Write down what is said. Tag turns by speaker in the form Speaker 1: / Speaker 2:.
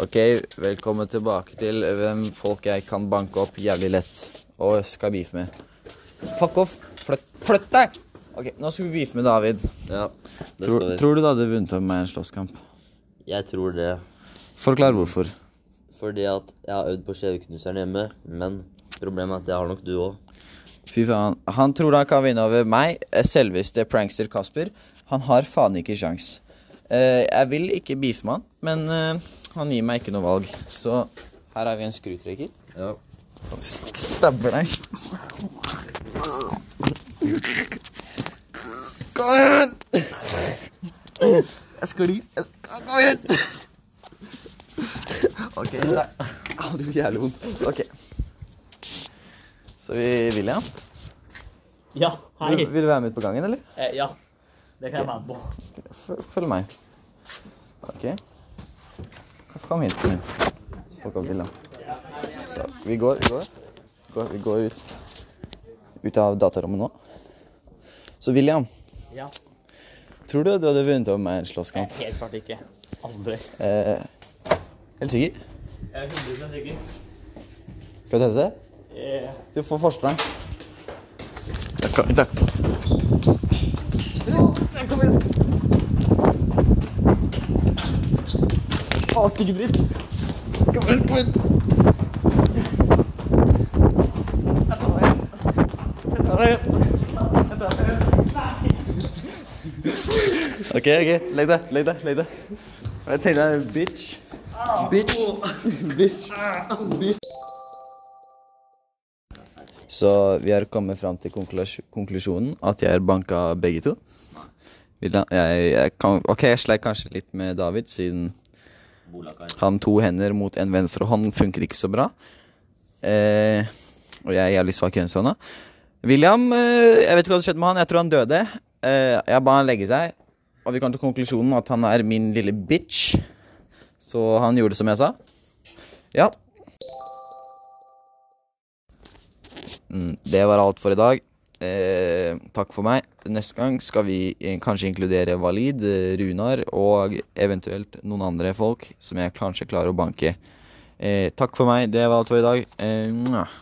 Speaker 1: Ok, velkommen tilbake til hvem folk jeg kan banke opp jævlig lett og skal beefe med. Fuck off! Flytt, flytt deg! Ok, nå skal vi beefe med David.
Speaker 2: Ja, det
Speaker 1: Tror,
Speaker 2: skal vi.
Speaker 1: tror du du hadde vunnet over meg i en slåsskamp?
Speaker 2: Jeg tror det.
Speaker 1: Forklar hvorfor.
Speaker 2: Fordi at jeg har øvd på skjeveknuseren hjemme, men problemet er at det har nok du òg.
Speaker 1: Fy faen. Han tror han kan vinne over meg, eh, selveste prankster Kasper. Han har faen ikke sjans. Eh, jeg vil ikke beefe med han, men eh, han gir meg ikke noe valg. Så her har vi en skrutrekker.
Speaker 2: Ja.
Speaker 1: Han stabber deg. Kom igjen! Jeg sklir. Kom igjen! Ok. Nei. Au, det gjorde jævlig vondt. Ok. Så vi William,
Speaker 3: Ja, hei.
Speaker 1: vil, vil du være med ut på gangen, eller?
Speaker 3: Eh, ja, det kan jeg være med på.
Speaker 1: Følg, følg meg. Ok. Kom hit. Fuck opp, William. Så, vi går, vi går. går. Vi går ut. Ut av datarommet nå. Så William,
Speaker 3: Ja,
Speaker 1: tror du du hadde vunnet over meg i en slåsskamp?
Speaker 3: helt klart ikke. Aldri.
Speaker 1: Eh, helt sikker?
Speaker 3: Jeg er 100 sikker.
Speaker 1: Skal vi teste?
Speaker 3: Eh,
Speaker 1: Du får forsprang. Takk. Takk. Ja, Kom igjen. Faen, stygge dritt. Kom igjen, kom igjen. Jeg tar deg igjen. Jeg tar deg igjen. Jeg tar deg igjen. OK, OK. Legg deg, legg deg. legg deg. Jeg tenkte deg, bitch. Bitch. Bitch. Bitch. Så vi har kommet fram til konklusjonen at jeg har banka begge to. Jeg, jeg kan, ok, jeg sleit kanskje litt med David, siden han to hender mot en venstre hånd funker ikke så bra. Eh, og jeg er jævlig svak i venstrehånda. William, eh, jeg vet ikke hva som skjedde med han. Jeg tror han døde. Eh, jeg ba han legge seg, og vi kom til konklusjonen at han er min lille bitch. Så han gjorde som jeg sa. Ja. Mm, det var alt for i dag. Eh, takk for meg. Neste gang skal vi eh, kanskje inkludere Valid, eh, Runar og eventuelt noen andre folk som jeg kanskje klarer å banke. Takk for meg. Det var alt for i dag. Eh.